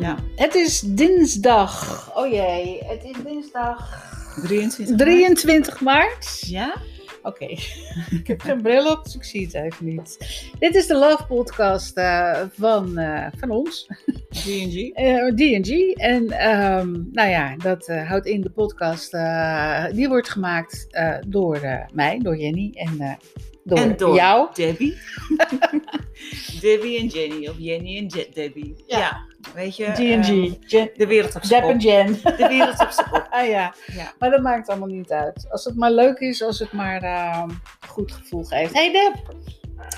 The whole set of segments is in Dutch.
Ja. Het is dinsdag. Oh jee, het is dinsdag 23. 23 maart. Ja? Oké, ik heb geen bril op, dus ik zie het even niet. Dit is de Love Podcast eh, van, eh, van ons, D&G. eh, D&G. En ehm, nou ja, dat eh, houdt in de podcast. eh, die wordt gemaakt eh, door eh, mij, door Jenny en eh, door, En door jou. Debbie. Debbie en Jenny. Of Jenny en Je- Debbie. Ja. Ja. Weet je? D&G. ehm, de wereld op zijn en kop. Jen. De wereld op zijn kop. Ah ja, Ja. maar dat maakt allemaal niet uit. Als het maar leuk is, als het maar een goed gevoel geeft. Hey Deb,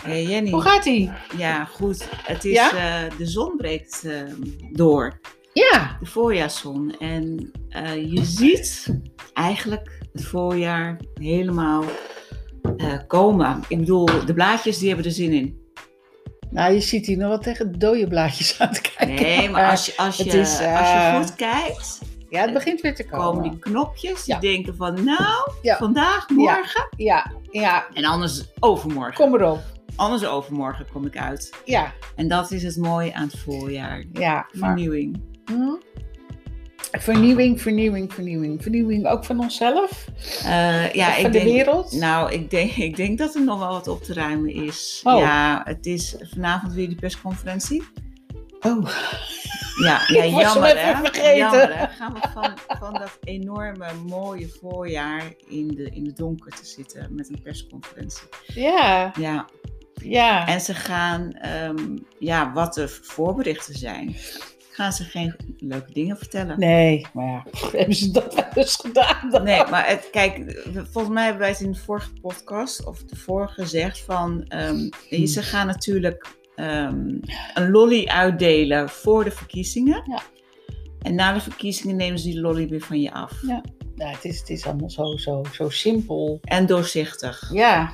Hey Jenny. hoe gaat ie? Ja, goed. Het is, Ja? eh, de zon breekt ehm, door. Ja, De voorjaarszon. En eh, je ziet eigenlijk het voorjaar helemaal eh, komen. Ik bedoel, de blaadjes die hebben er zin in. Nou je ziet hier nog wel tegen dode blaadjes aan te kijken. Nee, maar als je, als je, als eh, je goed kijkt, Ja, het begint weer te komen. komen die knopjes die Ja. denken van nou, Ja. vandaag, morgen. Ja, ja, En anders overmorgen. kom erop. Anders overmorgen kom ik uit. Ja, En dat is het mooie aan het voorjaar. ja. Maar, Vernieuwing. hm? Vernieuwing, vernieuwing, vernieuwing. Vernieuwing ook van onszelf? Eh, ja, Of van ik de denk, wereld? Nou, ik denk, ik denk dat er nog wel wat op te ruimen is. Oh. Ja, het is vanavond weer die persconferentie. Oh, Ja, ja jammer hè. Jammer hè. Gaan we van, van dat enorme mooie voorjaar in de, in de donker te zitten met een persconferentie. ja, Ja, ja. en ze gaan, ehm, ja, wat de voorberichten zijn, gaan ze geen leuke dingen vertellen. Nee, maar ja, hebben ze dat wel eens gedaan dan? Nee, maar het, kijk, volgens mij hebben wij het in de vorige podcast of de vorige gezegd van, ehm, ze gaan natuurlijk ehm, een lolly uitdelen voor de verkiezingen. Ja. En na de verkiezingen nemen ze die lolly weer van je af. Ja. Ja, het, is, het is allemaal zo, zo, zo simpel. En doorzichtig. Ja,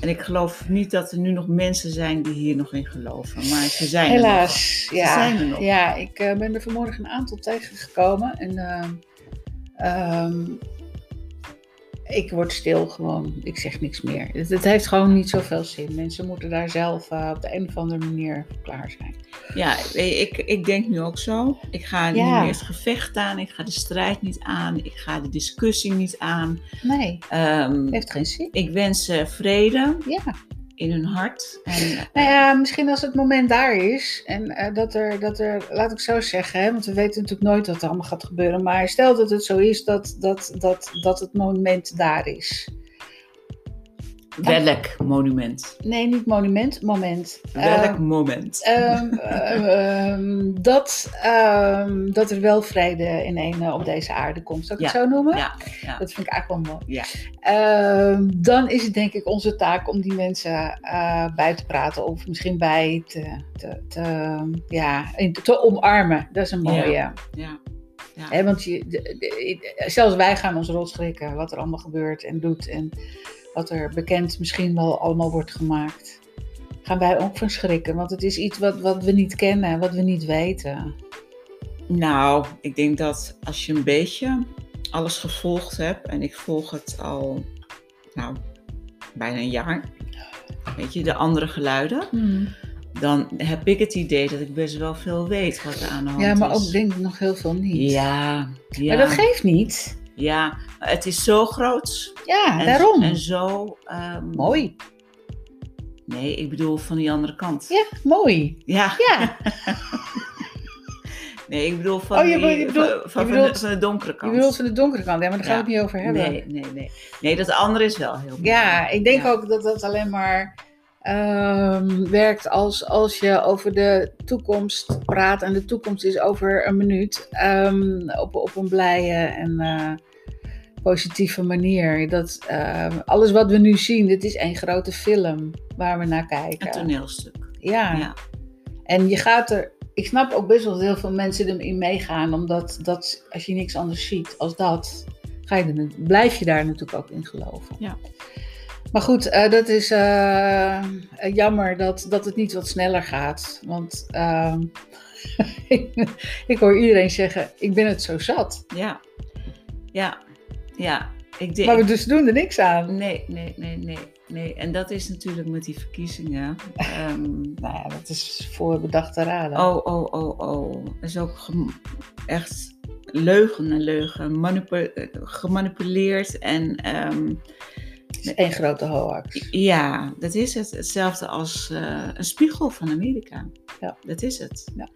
En ik geloof niet dat er nu nog mensen zijn die hier nog in geloven. Maar ze zijn er nog. helaas. Ja, zijn er nog. ja ik eh, ben er vanmorgen een aantal tegengekomen. En ehm, ik word stil gewoon. Ik zeg niks meer. Het, het heeft gewoon niet zoveel zin. Mensen moeten daar zelf eh, op de een of andere manier klaar zijn. Ja, ik, ik denk nu ook zo. Ik ga Ja. niet meer het gevecht aan. Ik ga de strijd niet aan. Ik ga de discussie niet aan. Nee, Ehm, heeft geen zin. Ik wens ze vrede Ja. In hun hart. En, Nou ja, misschien als het moment daar is. En eh, dat, er, dat er, laat ik zo zeggen, hè, want we weten natuurlijk nooit wat er allemaal gaat gebeuren. Maar stel dat het zo is dat, dat, dat, dat het moment daar is. Welk monument? Nee, niet monument, moment. Welk Ehm, moment? ehm, eh, ehm, dat, dat er wel vrede in een op deze aarde komt. Zal ik het zo noemen? ja, ja. Dat vind ik eigenlijk wel mooi. Ja. Dan is het denk ik onze taak om die mensen eh, bij te praten. Of misschien bij te, te, te, ja, in- te omarmen. Dat is een mooie. Ja. ja. Want je, de- de- zelfs wij gaan ons rot schrikken wat er allemaal gebeurt en doet. En wat er bekend misschien wel allemaal wordt gemaakt. Gaan wij ook van schrikken. Want het is iets wat, wat we niet kennen, wat we niet weten. Nou, ik denk dat als je een beetje alles gevolgd hebt, en ik volg het al, nou, bijna een jaar, weet je, de andere geluiden, dan heb ik het idee dat ik best wel veel weet wat er aan de hand is. Ja, maar ook denk ik nog heel veel niet. Ja, ja. Maar dat geeft niet. Ja, het is zo groot. Ja, En, daarom. En zo... ehm, Mooi. Nee, ik bedoel van die andere kant. Ja, mooi. Ja, Ja, nee, ik bedoel van, Oh, je die- bedoelt- je van, van, je de- bedoelt- van de donkere je kant. bedoelt van de donkere kant. Ja, maar daar gaan we het niet over hebben. Nee, nee, nee. Nee, dat andere is wel heel mooi. Ja, ik denk Ja. ook dat dat alleen maar ehm, werkt als, als je over de toekomst praat. En de toekomst is over een minuut. ehm, op, op een blije en eh, positieve manier. Dat ehm, alles wat we nu zien, dit is één grote film waar we naar kijken. Een toneelstuk. Ja. Ja. En je gaat er. Ik snap ook best wel dat heel veel mensen erin meegaan, omdat dat, als je niks anders ziet als dat, ga je er, blijf je daar natuurlijk ook in geloven. Ja. Maar goed, eh, dat is eh, jammer dat, dat het niet wat sneller gaat. Want ehm, ik hoor iedereen zeggen, ik ben het zo zat. Ja. Ja. Ja. Ik denk... Maar we dus doen er niks aan. Nee, nee, nee, nee. nee, en dat is natuurlijk met die verkiezingen. ehm, Nou ja, dat is voor bedachte raden. oh, oh, oh, oh. Er is ook echt leugen en leugen. eh, gemanipuleerd en ehm, Één grote hoax. ja, dat is het. Hetzelfde als eh, een spiegel van Amerika. Ja. Dat is het. Ja.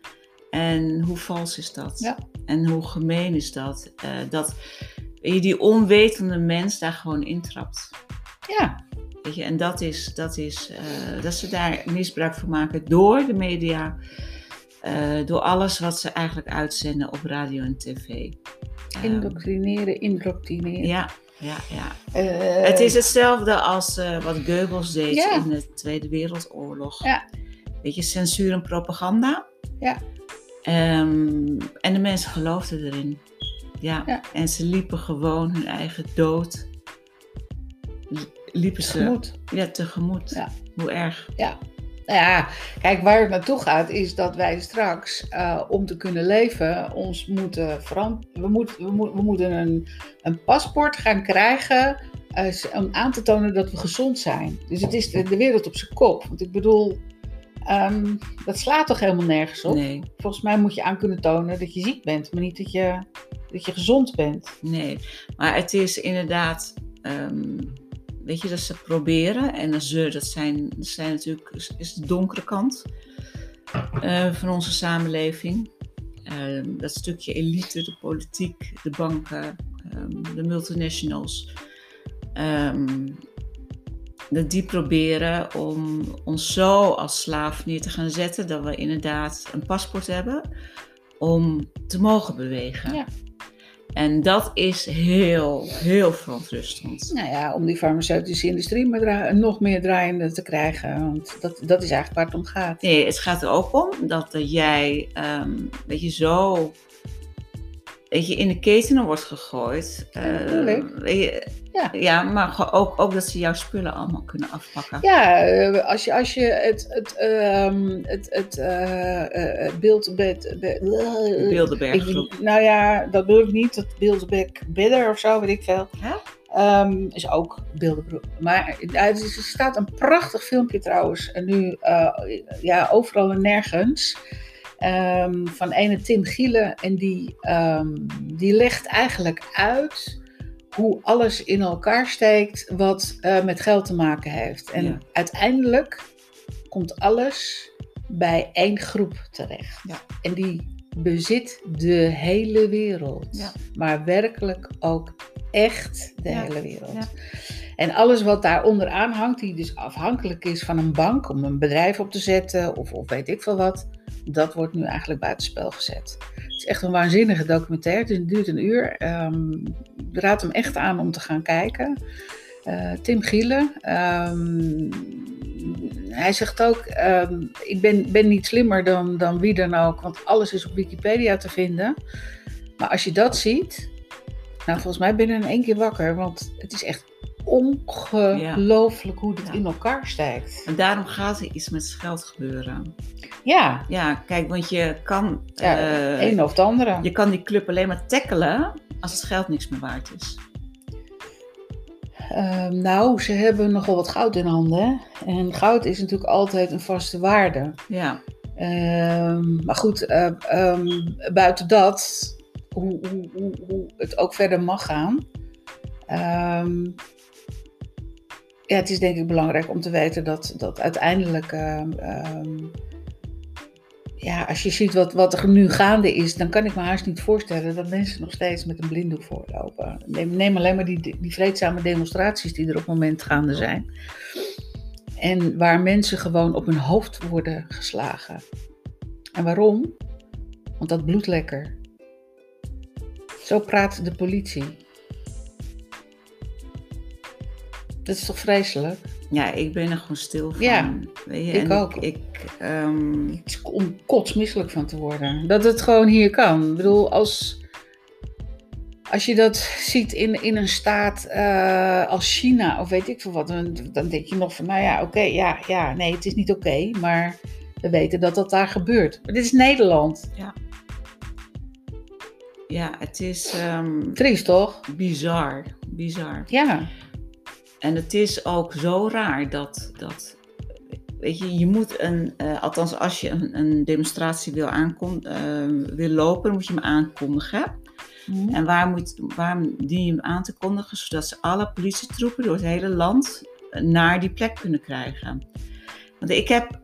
En hoe vals is dat? Ja. En hoe gemeen is dat? Eh, dat je die onwetende mens daar gewoon intrapt. Ja, Weet je, en dat is, dat is eh, dat ze daar misbruik van maken door de media, door alles wat ze eigenlijk uitzenden op radio en tv. Ehm, indoctrineren, indoctrineren. ja, ja, ja. Eh, het is hetzelfde als eh, wat Goebbels deed Ja. in de Tweede Wereldoorlog. Ja. Weet je, censuur en propaganda. Ja. Ehm, en de mensen geloofden erin. Ja. Ja. En ze liepen gewoon hun eigen dood. li- Liepen ze tegemoet. ja, tegemoet. Ja. Hoe erg. Nou ja, kijk, waar het naartoe gaat is dat wij straks, eh, om te kunnen leven, ons moeten verant- we, moet, we, moet, we moeten een, een paspoort gaan krijgen eh, om aan te tonen dat we gezond zijn. Dus het is de, de wereld op zijn kop. Want ik bedoel, ehm, dat slaat toch helemaal nergens op? Nee, Volgens mij moet je aan kunnen tonen dat je ziek bent, maar niet dat je, dat je gezond bent. nee. Maar het is inderdaad, ehm, weet je, dat ze proberen. En ze, dat zijn, zijn natuurlijk, is de donkere kant eh, van onze samenleving. Ehm, dat stukje elite, de politiek, de banken, ehm, de multinationals. ehm, dat die proberen om ons zo als slaaf neer te gaan zetten dat we inderdaad een paspoort hebben om te mogen bewegen. Ja. En dat is heel, heel verontrustend. Nou ja, om die farmaceutische industrie maar nog meer draaiende te krijgen. Want dat, dat is eigenlijk waar het om gaat. Nee, het gaat er ook om dat jij, ehm weet je, zo weet je, in de ketenen wordt gegooid. Je, Ja. ja, maar ook, ook dat ze jouw spullen allemaal kunnen afpakken. Ja, eh, als je, als je het, het, ehm, het, het beeld... Be, be, Bilderberggroep. Ik- nou ja, dat bedoel ik niet. Dat Bilderberg Bidder of zo, weet ik veel. Ja? Ehm, is ook Bilderberg. Maar er staat een prachtig filmpje trouwens. En nu, ja, overal en nergens. Ehm, van ene Tim Gielen. En die, ehm, die legt eigenlijk uit hoe alles in elkaar steekt wat eh, met geld te maken heeft. En Ja. uiteindelijk komt alles bij één groep terecht. Ja. En die bezit de hele wereld. Ja. Maar werkelijk ook echt de Ja. hele wereld. Ja. En alles wat daar onderaan hangt, die dus afhankelijk is van een bank om een bedrijf op te zetten of, of weet ik veel wat, dat wordt nu eigenlijk buitenspel gezet. Het is echt een waanzinnige documentaire. Het duurt een uur. Ehm, ik raad hem echt aan om te gaan kijken. Eh, Tim Gielen. ehm, hij zegt ook, ehm, ik ben, ben niet slimmer dan, dan wie dan ook, want alles is op Wikipedia te vinden. Maar als je dat ziet, nou volgens mij ben in één keer wakker, want het is echt ongelooflijk hoe dit Ja. in elkaar steekt. En daarom gaat er iets met geld gebeuren. Ja, Ja, kijk, want je kan, ja eh, een of het andere. je kan die club alleen maar tackelen als het geld niks meer waard is. Ehm, nou, ze hebben nogal wat goud in handen. Hè? En goud is natuurlijk altijd een vaste waarde. Ja, Ehm, maar goed, eh, ehm, buiten dat, hoe, hoe, het ook verder mag gaan. ehm, ja, het is denk ik belangrijk om te weten dat, dat uiteindelijk, ehm, ehm, ja, als je ziet wat, wat er nu gaande is, dan kan ik me haast niet voorstellen dat mensen nog steeds met een blinddoek voorlopen. Neem, neem alleen maar die, die vreedzame demonstraties die er op het moment gaande zijn. En waar mensen gewoon op hun hoofd worden geslagen. En waarom? Want dat bloed lekker. Zo praat de politie. Dat is toch vreselijk? ja, ik ben er gewoon stil van. Ja, weet je? ik en ook. Ik, ehm, om kotsmisselijk van te worden. Dat het gewoon hier kan. Ik bedoel, als, als je dat ziet in, in een staat eh, als China of weet ik veel wat, dan, dan denk je nog van, nou ja, oké, ja, ja, nee, het is niet oké, maar we weten dat dat daar gebeurt. Maar dit is Nederland. ja, het is ehm, Triest, toch? bizar. Bizar. Ja. En het is ook zo raar dat, dat weet je, je moet een, uh, althans als je een, een demonstratie wil, aankon, uh, wil lopen, moet je hem aankondigen. Mm. En waar, moet, waar dien je hem aan te kondigen? Zodat ze alle politietroepen door het hele land naar die plek kunnen krijgen. Want ik heb,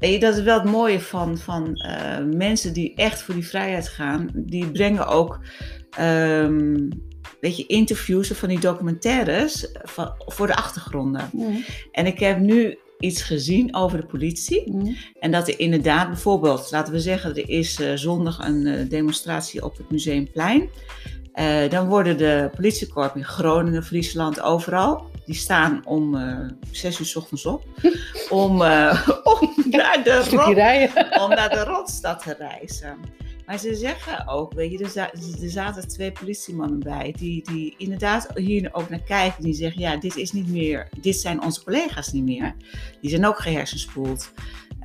je, dat is wel het mooie van, van uh, mensen die echt voor die vrijheid gaan. Die brengen ook um, weet je, interviews van die documentaires van, voor de achtergronden. Mm. En ik heb nu iets gezien over de politie. Mm. En dat er inderdaad, bijvoorbeeld, laten we zeggen, er is uh, zondag een uh, demonstratie op het Museumplein. Uh, dan worden de politiekorps in Groningen, Friesland, overal. Die staan om zes uur s ochtends op. om, om, naar de rond, om naar de Rotstad te reizen. Maar ze zeggen ook, weet je, er, er zaten twee politiemannen bij die, die inderdaad hier ook naar kijken. Die zeggen, ja, dit is niet meer, dit zijn onze collega's niet meer. Die zijn ook gehersenspoeld.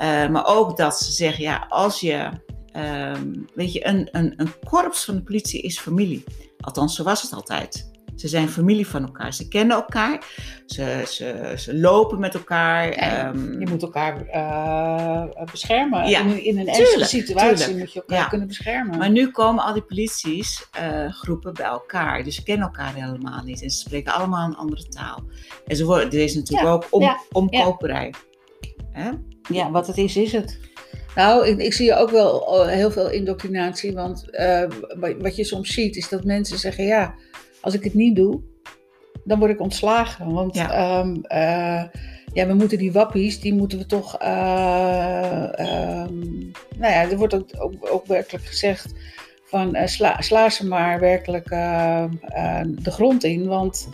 Uh, maar ook dat ze zeggen, ja, als je, um, weet je, een, een, een korps van de politie is familie. Althans, zo was het altijd. Ze zijn familie van elkaar. Ze kennen elkaar. Ze, ze, ze lopen met elkaar. Ja, um, je moet elkaar uh, beschermen. Ja, in, in, een ernstige situatie tuurlijk. moet je elkaar ja. kunnen beschermen. Maar nu komen al die polities uh, groepen bij elkaar. Dus ze kennen elkaar helemaal niet. En ze spreken allemaal een andere taal. En ze worden, er is natuurlijk ook om, omkoperij. Hè? Ja, wat het is, is het. Nou, ik, ik, zie ook wel heel veel indoctrinatie. Want uh, wat je soms ziet, is dat mensen zeggen: ja als ik het niet doe, dan word ik ontslagen. Want ja. Um, uh, ja, we moeten die wappies, die moeten we toch. Uh, um, nou ja, er wordt ook, ook, ook werkelijk gezegd van uh, sla, sla, ze maar werkelijk de grond in. Want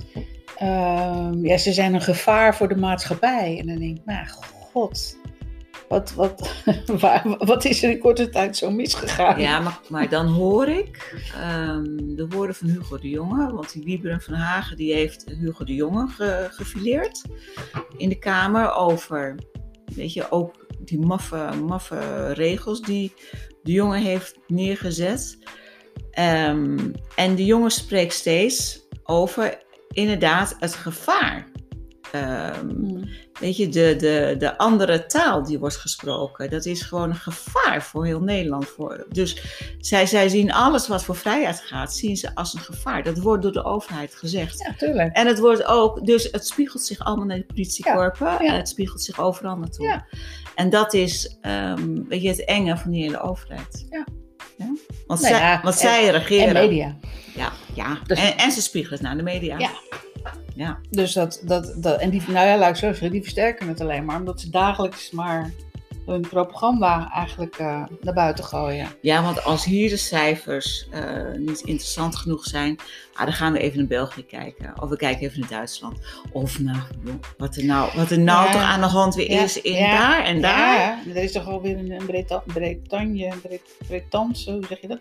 ehm, ja, ze zijn een gevaar voor de maatschappij. En dan denk ik, nou god. Wat, wat, wat is er in korte tijd zo misgegaan? Ja, maar, maar dan hoor ik um, de woorden van Hugo de Jonge. Want die Wieberen van Hagen die heeft Hugo de Jonge ge, gefileerd in de Kamer over, weet je, ook die maffe, maffe regels die de jongen heeft neergezet. Um, en de jongen spreekt steeds over inderdaad het gevaar Um, Weet je, de, de, de andere taal die wordt gesproken, dat is gewoon een gevaar voor heel Nederland. Voor, dus zij, zij zien alles wat voor vrijheid gaat, zien ze als een gevaar. Dat wordt door de overheid gezegd. Ja, tuurlijk. En het wordt ook, dus het spiegelt zich allemaal naar de politiekorpen ja, ja. en het spiegelt zich overal naartoe. Ja. En dat is, um, weet je, het enge van die hele overheid. Ja. Ja? Want, nou zij, want zij regeren. En media. Ja, ja. Dus, en, en, ze spiegelen het naar de media. Ja. Ja. Dus dat, dat, dat, en die, nou ja, zeggen, die versterken het alleen maar omdat ze dagelijks maar hun propaganda eigenlijk uh, naar buiten gooien. Ja, want als hier de cijfers uh, niet interessant genoeg zijn, ah, dan gaan we even naar België kijken. Of we kijken even naar Duitsland. Of nou, wat er nou, wat er nou ja. toch aan de hand weer ja. is in ja. daar en daar. Ja, er is toch alweer een, een Breta Bretagne, Bretanse, hoe zeg je dat?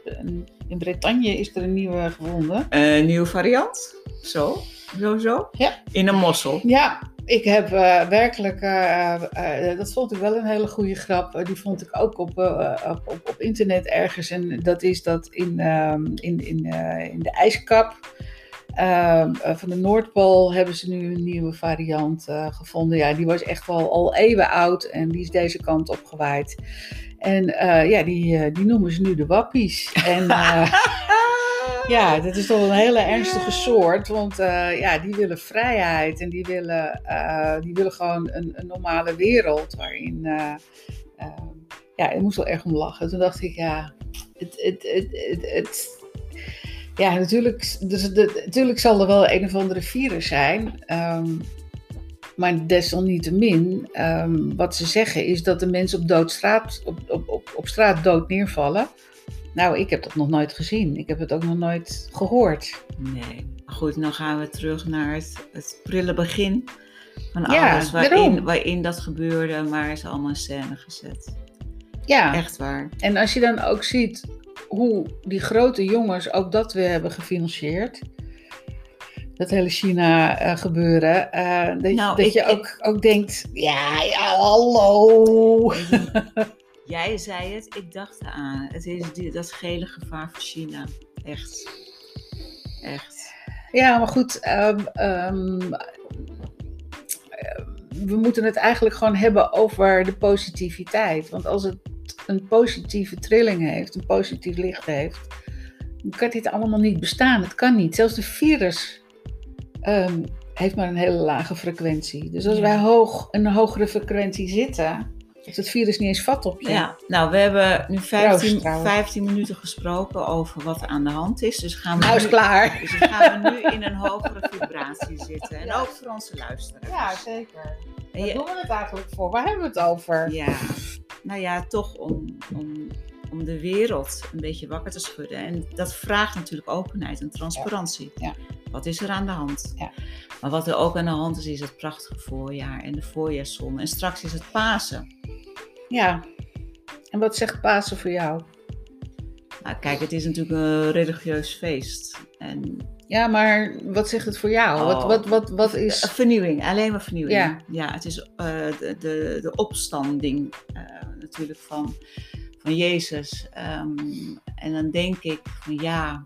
In Bretagne is er een nieuwe gevonden. Een nieuwe variant, zo. Zo, zo? Ja. In een mossel. Ja, ik heb uh, werkelijk, uh, uh, dat vond ik wel een hele goede grap. die vond ik ook op, op, op, op, internet ergens. En dat is dat in, ehm, in, in, in de ijskap ehm, van de Noordpool hebben ze nu een nieuwe variant gevonden. Ja, die was echt wel al eeuwen oud en die is deze kant opgewaaid. En ja, die, die noemen ze nu de wappies. En Ja, dat is toch een hele ernstige soort. Want uh, ja, die willen vrijheid en die willen, uh, die willen gewoon een, een, normale wereld waarin. Uh, ja, ik moest wel erg om lachen. Toen dacht ik, ja, het. het, het, het, ja, natuurlijk, dus de, natuurlijk zal er wel een of andere virus zijn. Um, maar desalniettemin, um, wat ze zeggen is dat de mensen op, doodstraat, op, op, op, op straat dood neervallen. Nou, ik heb dat nog nooit gezien. Ik heb het ook nog nooit gehoord. Nee. Goed, dan gaan we terug naar het, het prille begin van alles waarin, waarin dat gebeurde, maar is allemaal in scène gezet. Ja. Echt waar. En als je dan ook ziet hoe die grote jongens ook dat weer hebben gefinancierd. Dat hele China uh, gebeuren. Uh, dat, nou, dat ik, je ook, ik... ook denkt, ja, ja hallo. Jij zei het, ik dacht eraan. Het is die, dat gele gevaar voor China. Echt. Echt. Ja, maar goed. ehm, ehm, eh, we moeten het eigenlijk gewoon hebben over de positiviteit. Want als het een positieve trilling heeft, een positief licht heeft, dan kan dit allemaal niet bestaan. Het kan niet. Zelfs de virus ehm, heeft maar een hele lage frequentie. Dus als Ja. wij hoog, een hogere frequentie zitten, heeft het virus niet eens vat op je. Ja, nou, we hebben nu 15, Proost, trouwens. 15 minuten gesproken over wat er aan de hand is. Dus gaan we, Nou is nu, klaar. dus gaan we nu in een hogere vibratie zitten. En Ja. ook voor onze luisteraars. Ja, zeker. Waar doen we het eigenlijk voor? Waar hebben we het over? Ja, nou ja, toch om, om, om de wereld een beetje wakker te schudden. En dat vraagt natuurlijk openheid en transparantie. Ja. Wat is er aan de hand? Ja. Maar wat er ook aan de hand is, is het prachtige voorjaar en de voorjaarszon. En straks is het Pasen. Ja. En wat zegt Pasen voor jou? Nou, kijk, het is natuurlijk een religieus feest. En Ja, maar wat zegt het voor jou? Oh. Wat, wat, wat, wat Een is... vernieuwing, alleen maar vernieuwing. Ja. het is eh, de, de, de opstanding eh, natuurlijk van, van Jezus. Ehm, en dan denk ik van ja,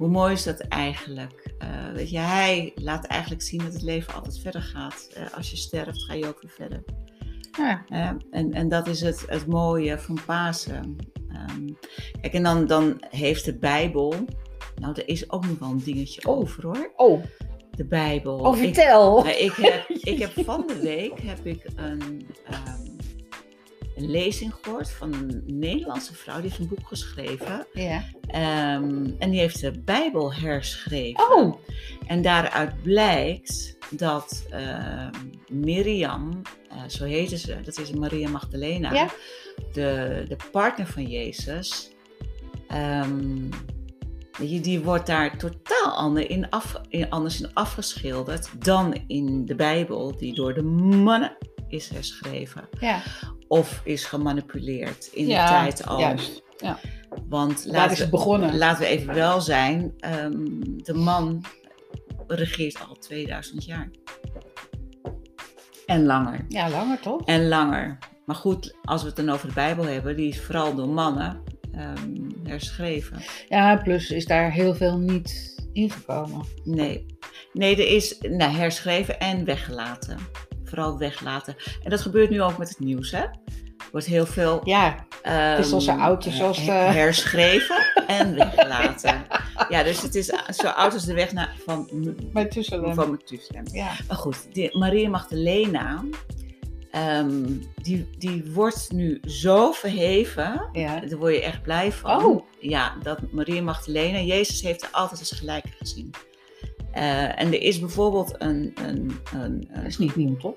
hoe mooi is dat eigenlijk? Eh, weet je, hij laat eigenlijk zien dat het leven altijd verder gaat. Eh, als je sterft, ga je ook weer verder. Ja, Eh, en, en dat is het, het mooie van Pasen. Ehm, kijk, en dan, dan heeft de Bijbel. Nou, er is ook nog wel een dingetje Oh. over hoor. Oh, De Bijbel. oh vertel. ik, heb, ik heb van de week heb ik een, ehm, een lezing gehoord van een Nederlandse vrouw. Die heeft een boek geschreven. Ja. Ehm, en die heeft de Bijbel herschreven. Oh, En daaruit blijkt dat ehm, Miriam, eh, zo heette ze, dat is Maria Magdalena, Ja. de, de partner van Jezus. ehm, je, die wordt daar totaal ander in af, in, anders in afgeschilderd dan in de Bijbel, die door de mannen is herschreven ja. of is gemanipuleerd in Ja, de tijd al. juist. Want Daar laten is we, het begonnen. laten we even wel zijn, ehm, de man regeert al 2000 jaar. En langer. Ja, langer toch? En langer. Maar goed, als we het dan over de Bijbel hebben, die is vooral door mannen ehm, herschreven. Ja, plus is daar heel veel niet ingekomen. Nee. Nee, er is nou, herschreven en weggelaten. Vooral weggelaten. En dat gebeurt nu ook met het nieuws, hè? Er wordt heel veel Ja, ehm, is oud als- als, her- herschreven en weggelaten. Ja, dus het is zo oud als de weg naar, van, bij Tusselem. van Methuselem. Ja. Maar goed, die Maria Magdalena, ehm, die, die wordt nu zo verheven. ja. Daar word je echt blij van. Oh. Ja, dat Maria Magdalena, Jezus heeft haar altijd als gelijke gezien. Eh, en er is bijvoorbeeld een. een, een, Dat is niet nieuw, toch?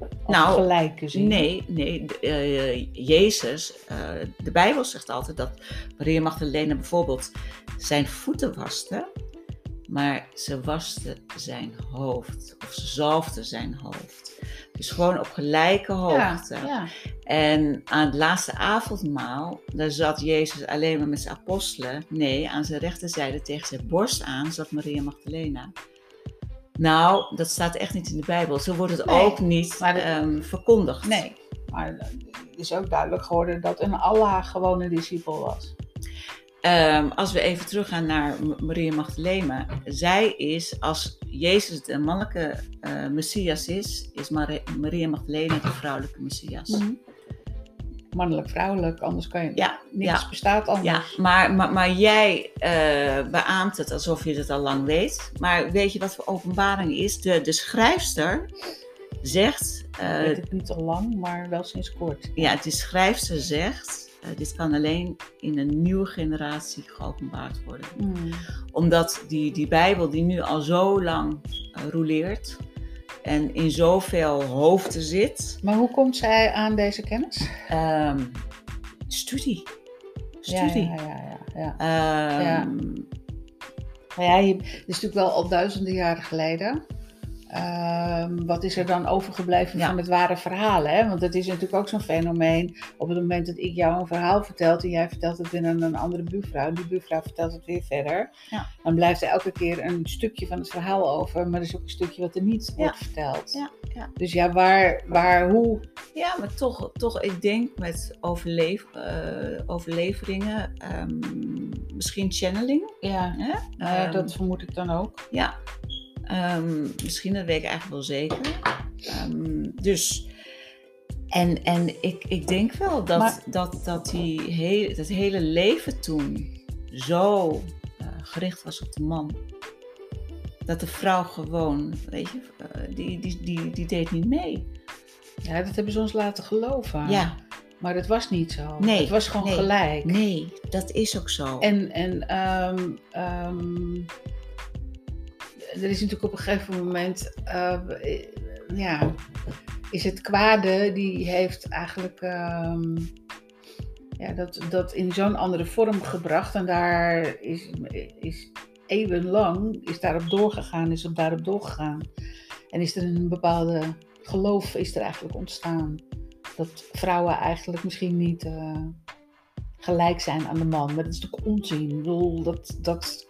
Als Nou. Nee, nee. eh, Jezus, eh, de Bijbel zegt altijd dat Maria Magdalena bijvoorbeeld zijn voeten waste, maar ze waste zijn hoofd. Of ze zalfde zijn hoofd. Dus gewoon op gelijke Ja, hoogte. ja. En aan het laatste avondmaal, daar zat Jezus alleen maar met zijn apostelen. Nee, aan zijn rechterzijde tegen zijn borst aan zat Maria Magdalena. Nou, dat staat echt niet in de Bijbel. Zo wordt het Nee, ook niet ehm, verkondigd. Nee, maar het is ook duidelijk geworden dat een Allah gewoon een discipel was. Ehm, als we even teruggaan naar Maria Magdalena. Zij is, als Jezus de mannelijke eh, Messias is, is Mari- Maria Magdalena de vrouwelijke Messias. Mannelijk, vrouwelijk, anders kan je Ja, niks ja. bestaat Ja, anders. maar, maar, maar jij eh, beaamt het alsof je het al lang weet. Maar weet je wat voor openbaring is? De, de schrijfster zegt, eh, Ik weet het niet al lang, maar wel sinds kort. ja, de schrijfster zegt, eh, dit kan alleen in een nieuwe generatie geopenbaard worden. Mm. Omdat die, die Bijbel die nu al zo lang uh, roleert en in zoveel hoofden zit, Maar hoe komt zij aan deze kennis? ehm, studie. Ja, Studie. ja, ja. ja, ja. Ehm, Maar ja, je, het is natuurlijk wel al duizenden jaren geleden. Ehm, wat is er dan overgebleven Ja. van het ware verhaal? Hè? Want dat is natuurlijk ook zo'n fenomeen. Op het moment dat ik jou een verhaal vertel en jij vertelt het weer aan een andere buurvrouw, die buurvrouw vertelt het weer verder, Ja. dan blijft er elke keer een stukje van het verhaal over, maar er is ook een stukje wat er niet Ja. wordt verteld. Ja, ja. Dus ja, waar, waar, hoe? Ja, maar toch, toch ik denk met overleef, eh, overleveringen, ehm, misschien channeling. Ja, Hè? ja, Ehm, dat vermoed ik dan ook. Ja, Ehm, misschien, dat weet ik eigenlijk wel zeker. Ehm, dus, en, en ik, ik denk wel dat, Maar- dat, dat die hele, dat hele leven toen zo eh, gericht was op de man. Dat de vrouw gewoon, weet je, eh, die, die, die, die deed niet mee. Ja, dat hebben ze ons laten geloven. Ja, Maar dat was niet zo. Nee, Het was gewoon nee, gelijk. nee, dat is ook zo. En, en ehm, er is natuurlijk op een gegeven moment, eh, ja, is het kwade, die heeft eigenlijk ehm, ja, dat, dat in zo'n andere vorm gebracht. En daar is, is eeuwenlang, is daarop doorgegaan, is op daarop doorgegaan. En is er een bepaalde geloof is er eigenlijk ontstaan. Dat vrouwen eigenlijk misschien niet eh, gelijk zijn aan de man. Maar dat is natuurlijk onzin. Ik bedoel, dat, dat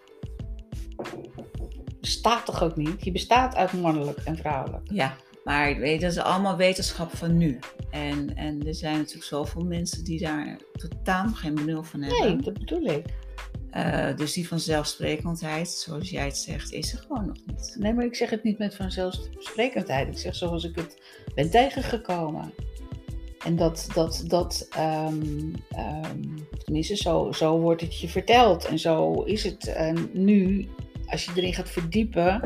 bestaat toch ook niet? Je bestaat uit mannelijk en vrouwelijk. Ja, maar weet, dat is allemaal wetenschap van nu. En, en er zijn natuurlijk zoveel mensen die daar totaal geen benul van hebben. Nee, dat bedoel ik. Eh, dus die vanzelfsprekendheid, zoals jij het zegt, is er gewoon nog niet. Nee, maar ik zeg het niet met vanzelfsprekendheid. Ik zeg zoals ik het ben tegengekomen. En dat, dat, dat ehm, ehm, tenminste, zo, zo wordt het je verteld. En zo is het En nu, als je erin gaat verdiepen,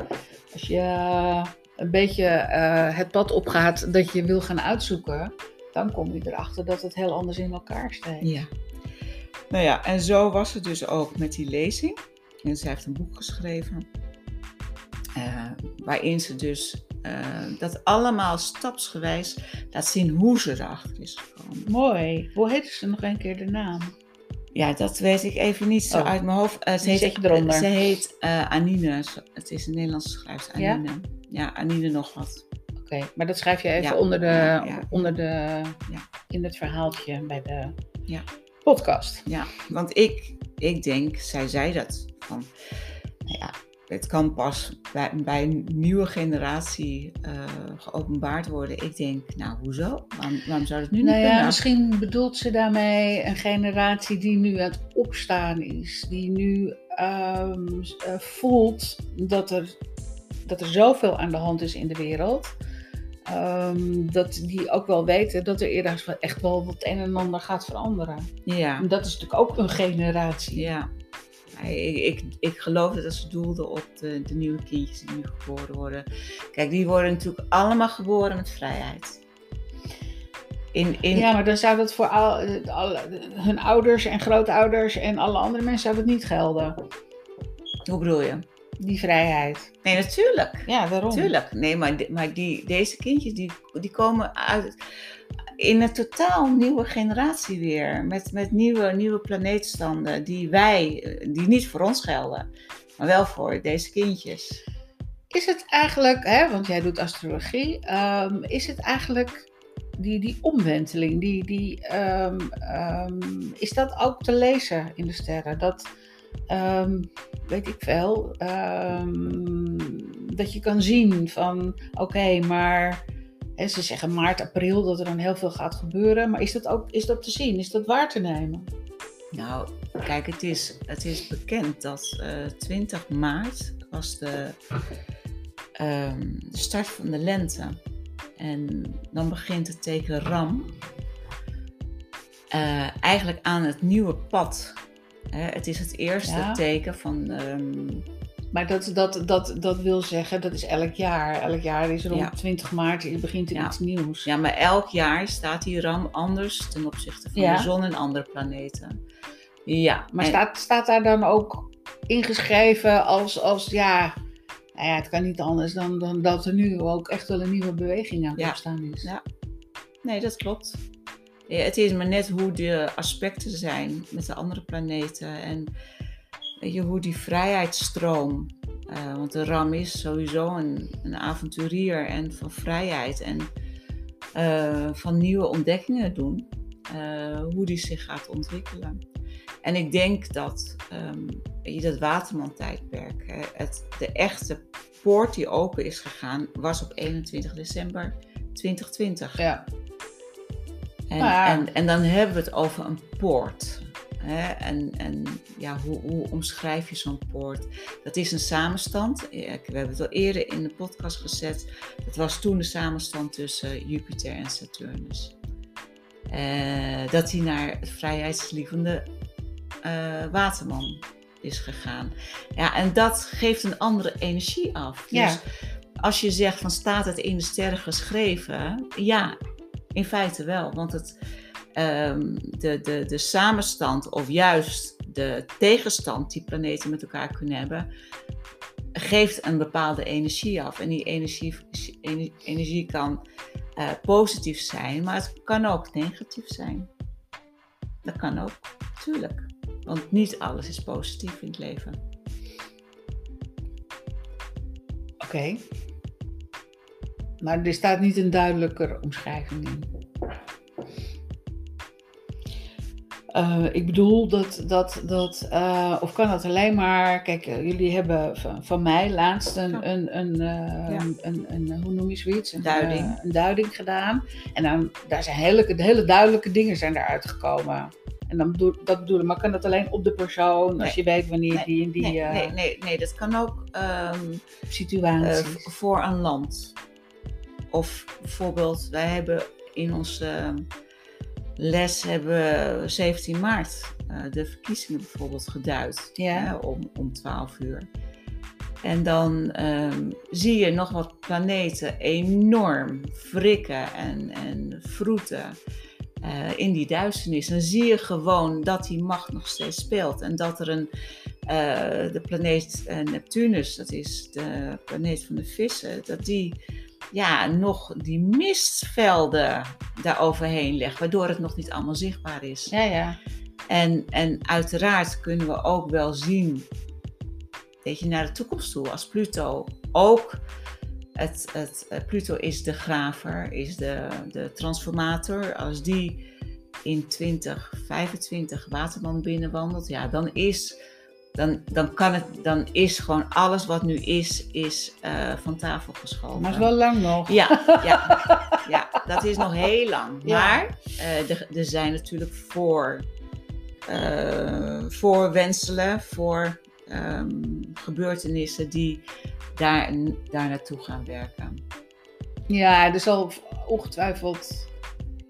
als je eh, een beetje eh, het pad opgaat dat je wil gaan uitzoeken, dan kom je erachter dat het heel anders in elkaar steekt. Ja. Nou ja, en zo was het dus ook met die lezing. En zij heeft een boek geschreven. eh, waarin ze dus dat allemaal stapsgewijs laat zien hoe ze erachter is gekomen. Mooi. Hoe heette ze nog een keer de naam? Ja, dat weet ik even niet zo Oh. uit mijn hoofd. Eh, ze, heet, zet je eronder. ze heet eh, Anine. Het is een Nederlandse schrijfster. Anine. Ja, Anine nog wat. Oké, maar dat schrijf je even Ja. onder de, Ja, onder de Ja. in het verhaaltje bij de Ja. podcast. Ja, want ik, ik denk, zij zei dat van, nou ja, het kan pas bij, bij een nieuwe generatie eh, geopenbaard worden. Ik denk, nou hoezo? Waarom, waarom zou dat nu Nou niet ja, kunnen? misschien bedoelt ze daarmee een generatie die nu aan het opstaan is, die nu ehm, eh, voelt dat er, dat er zoveel aan de hand is in de wereld. ehm, dat die ook wel weten dat er eerder echt wel wat een en ander gaat veranderen. Ja, En dat is natuurlijk ook een generatie. ja. Ik, ik, ik geloof dat ze doelde op de, de nieuwe kindjes die nu geboren worden. Kijk, die worden natuurlijk allemaal geboren met vrijheid. In, in, Ja, maar dan zou dat voor al, alle- hun ouders en grootouders en alle andere mensen zou dat niet gelden. Hoe bedoel je? Die vrijheid. Nee, natuurlijk. Ja, daarom. Tuurlijk, nee, maar, maar die, deze kindjes die, die komen uit in een totaal nieuwe generatie weer. Met, met nieuwe, nieuwe planeetstanden die wij, eh, die niet voor ons gelden, maar wel voor deze kindjes. Is het eigenlijk, hè, want jij doet astrologie, ehm, is het eigenlijk die, die omwenteling, die, die, ehm, ehm, is dat ook te lezen in de sterren? Dat, weet ik ehm, dat je kan zien van, oké, maar ze zeggen maart, april dat er dan heel veel gaat gebeuren, maar is dat ook is dat te zien? Is dat waar te nemen? Nou, kijk, het is, het is bekend dat eh 20 maart was de, ehm, de start van de lente. En dan begint het teken Ram eh, eigenlijk aan het nieuwe pad. Hè, het is het eerste Ja. teken van. ehm, Maar dat, dat, dat, dat wil zeggen, dat is elk jaar. Elk jaar is rond Ja. 20 maart begint er Ja. iets nieuws. ja, maar elk jaar staat die Ram anders ten opzichte van Ja. de zon en andere planeten. Ja, Maar en- staat, staat daar dan ook ingeschreven als, als ja, nou ja, het kan niet anders dan, dan dat er nu ook echt wel een nieuwe beweging aan het Ja. opstaan is. Ja. Nee, dat klopt. Het is maar net hoe de aspecten zijn met de andere planeten en weet je, hoe die vrijheidsstroom Eh, want de ram is sowieso een, een avonturier en van vrijheid en eh, van nieuwe ontdekkingen doen. eh, hoe die zich gaat ontwikkelen. En ik denk dat ehm, je, dat Waterman-tijdperk, hè, het, de echte poort die open is gegaan, was op 21 december 2020. Ja. En, en, en dan hebben we het over een poort. Hè? En, en ja, hoe, hoe omschrijf je zo'n poort? Dat is een samenstand. We hebben het al eerder in de podcast gezet. Dat was toen de samenstand tussen Jupiter en Saturnus. Eh, dat hij naar het vrijheidslievende eh, waterman is gegaan. Ja, en dat geeft een andere energie af. Ja. Dus als je zegt van staat het in de sterren geschreven? Ja, in feite wel. Want het, ehm, de, de, de samenstand of juist de tegenstand die planeten met elkaar kunnen hebben, geeft een bepaalde energie af. En die energie, ener- energie kan eh, positief zijn, maar het kan ook negatief zijn. Dat kan ook, tuurlijk. Want niet alles is positief in het leven. Oké. Maar er staat niet een duidelijker omschrijving in. Eh, ik bedoel dat, dat, dat eh, of kan dat alleen maar, kijk, eh, jullie hebben van, van mij laatst een, een, een, Ja. een, een, hoe noem je zoiets? Een Duiding. een duiding gedaan. En dan, daar zijn hele, hele duidelijke dingen zijn gekomen. En dan bedoel, dat maar kan dat alleen op de persoon, als je weet wanneer Nee. die en die nee, nee, nee, nee, dat kan ook ehm, eh, situatie. v- voor een land. Of bijvoorbeeld, wij hebben in onze les hebben we 17 maart eh, de verkiezingen bijvoorbeeld geduid. Ja. hè, om, om 12 uur. En dan ehm, zie je nog wat planeten enorm wrikken en, en vroeten eh, in die duisternis. Dan zie je gewoon dat die macht nog steeds speelt. En dat er een, eh, de planeet Neptunus, dat is de planeet van de vissen, dat die ja, nog die mistvelden daar overheen legt, waardoor het nog niet allemaal zichtbaar is. ja, ja. En, en uiteraard kunnen we ook wel zien, weet je, naar de toekomst toe, als Pluto ook. Het, het, eh, Pluto is de graver, is de, de transformator. Als die in 2025 Waterman binnenwandelt, ja, dan is, dan, dan kan het, dan is gewoon alles wat nu is, is eh, van tafel geschoven. Maar het is wel lang nog. Ja, ja, ja, dat is nog heel lang. Ja. Maar eh, er, zijn natuurlijk voor, eh, voorwenselen, voor ehm, gebeurtenissen die daar, daar naartoe gaan werken. Ja, er zal ongetwijfeld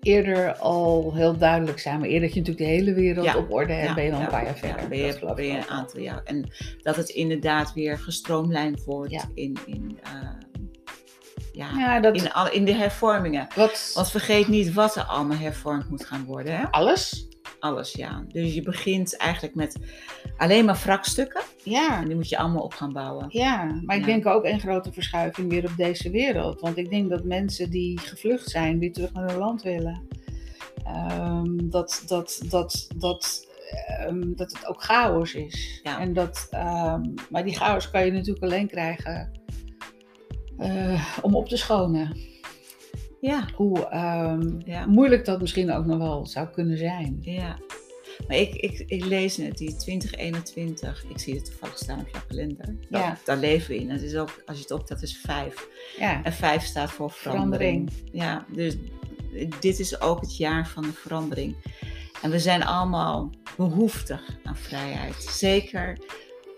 eerder al heel duidelijk zijn. Maar eerder dat je natuurlijk de hele wereld Ja, op orde hebt, Ja, ben je wel een paar jaar ja, verder. ben je, ben je een aantal jaar. En dat het inderdaad weer gestroomlijnd wordt Ja. in, in, eh, ja, Ja, dat, in, al, in de hervormingen. wat, Want vergeet niet wat er allemaal hervormd moet gaan worden. Hè? alles? Alles, ja. Dus je begint eigenlijk met alleen maar wrakstukken. Ja, En die moet je allemaal op gaan bouwen. ja, maar ik Ja. denk ook een grote verschuiving weer op deze wereld. Want ik denk dat mensen die gevlucht zijn, weer terug naar hun land willen. Ehm, dat, dat, dat, dat, ehm, dat het ook chaos is. Ja. En dat, ehm, maar die chaos kan je natuurlijk alleen krijgen eh, om op te schonen. Ja, Hoe ehm, ja, moeilijk dat misschien ook nog wel zou kunnen zijn. ja. Maar ik, ik, ik lees net die 2021. Ik zie het toevallig staan op jouw kalender. Dat, Ja. Daar leven we in. Het is ook, als je het optelt, is vijf. Ja, En vijf staat voor verandering. Ja, dus dit is ook het jaar van de verandering. En we zijn allemaal behoeftig aan vrijheid. Zeker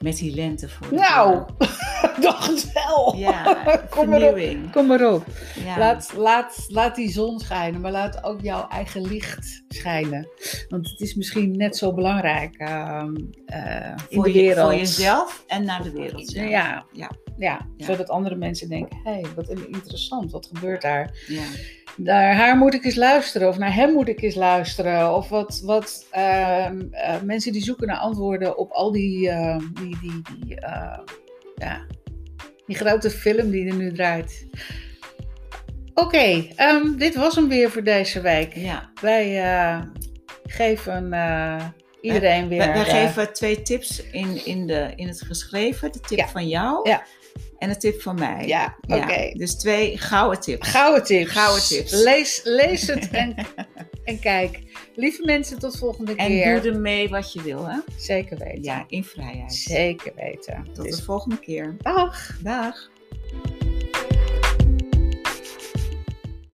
met die lente voor Nou, dacht wel. Ja, Kom maar op. Kom maar op. Ja. Laat, laat, laat die zon schijnen, maar laat ook jouw eigen licht schijnen. Want het is misschien net zo belangrijk eh, in voor, de je, wereld. voor jezelf en naar de wereld. Ja, Ja. ja. Ja. zodat andere mensen denken, hé, hey, wat interessant, wat gebeurt daar? Ja. Naar haar moet ik eens luisteren, of naar hem moet ik eens luisteren. Of wat, wat ehm, eh, mensen die zoeken naar antwoorden op al die, eh, die, die, die, eh, ja, die grote film die er nu draait. Oké, ehm, dit was hem weer voor deze week. ja. Wij eh, geven eh, iedereen weer... Wij, wij geven twee tips in, in, de, in het geschreven. De tip Ja. van jou Ja. En de tip van mij. Ja, oké. Dus twee gouden tips. Gouden tips. Gouden tips. Lees, lees het en, en kijk. Lieve mensen, tot volgende En keer. doe ermee wat je wil, hè? Zeker weten. Ja, in vrijheid. Zeker weten. Tot Dus de volgende keer. dag. Dag.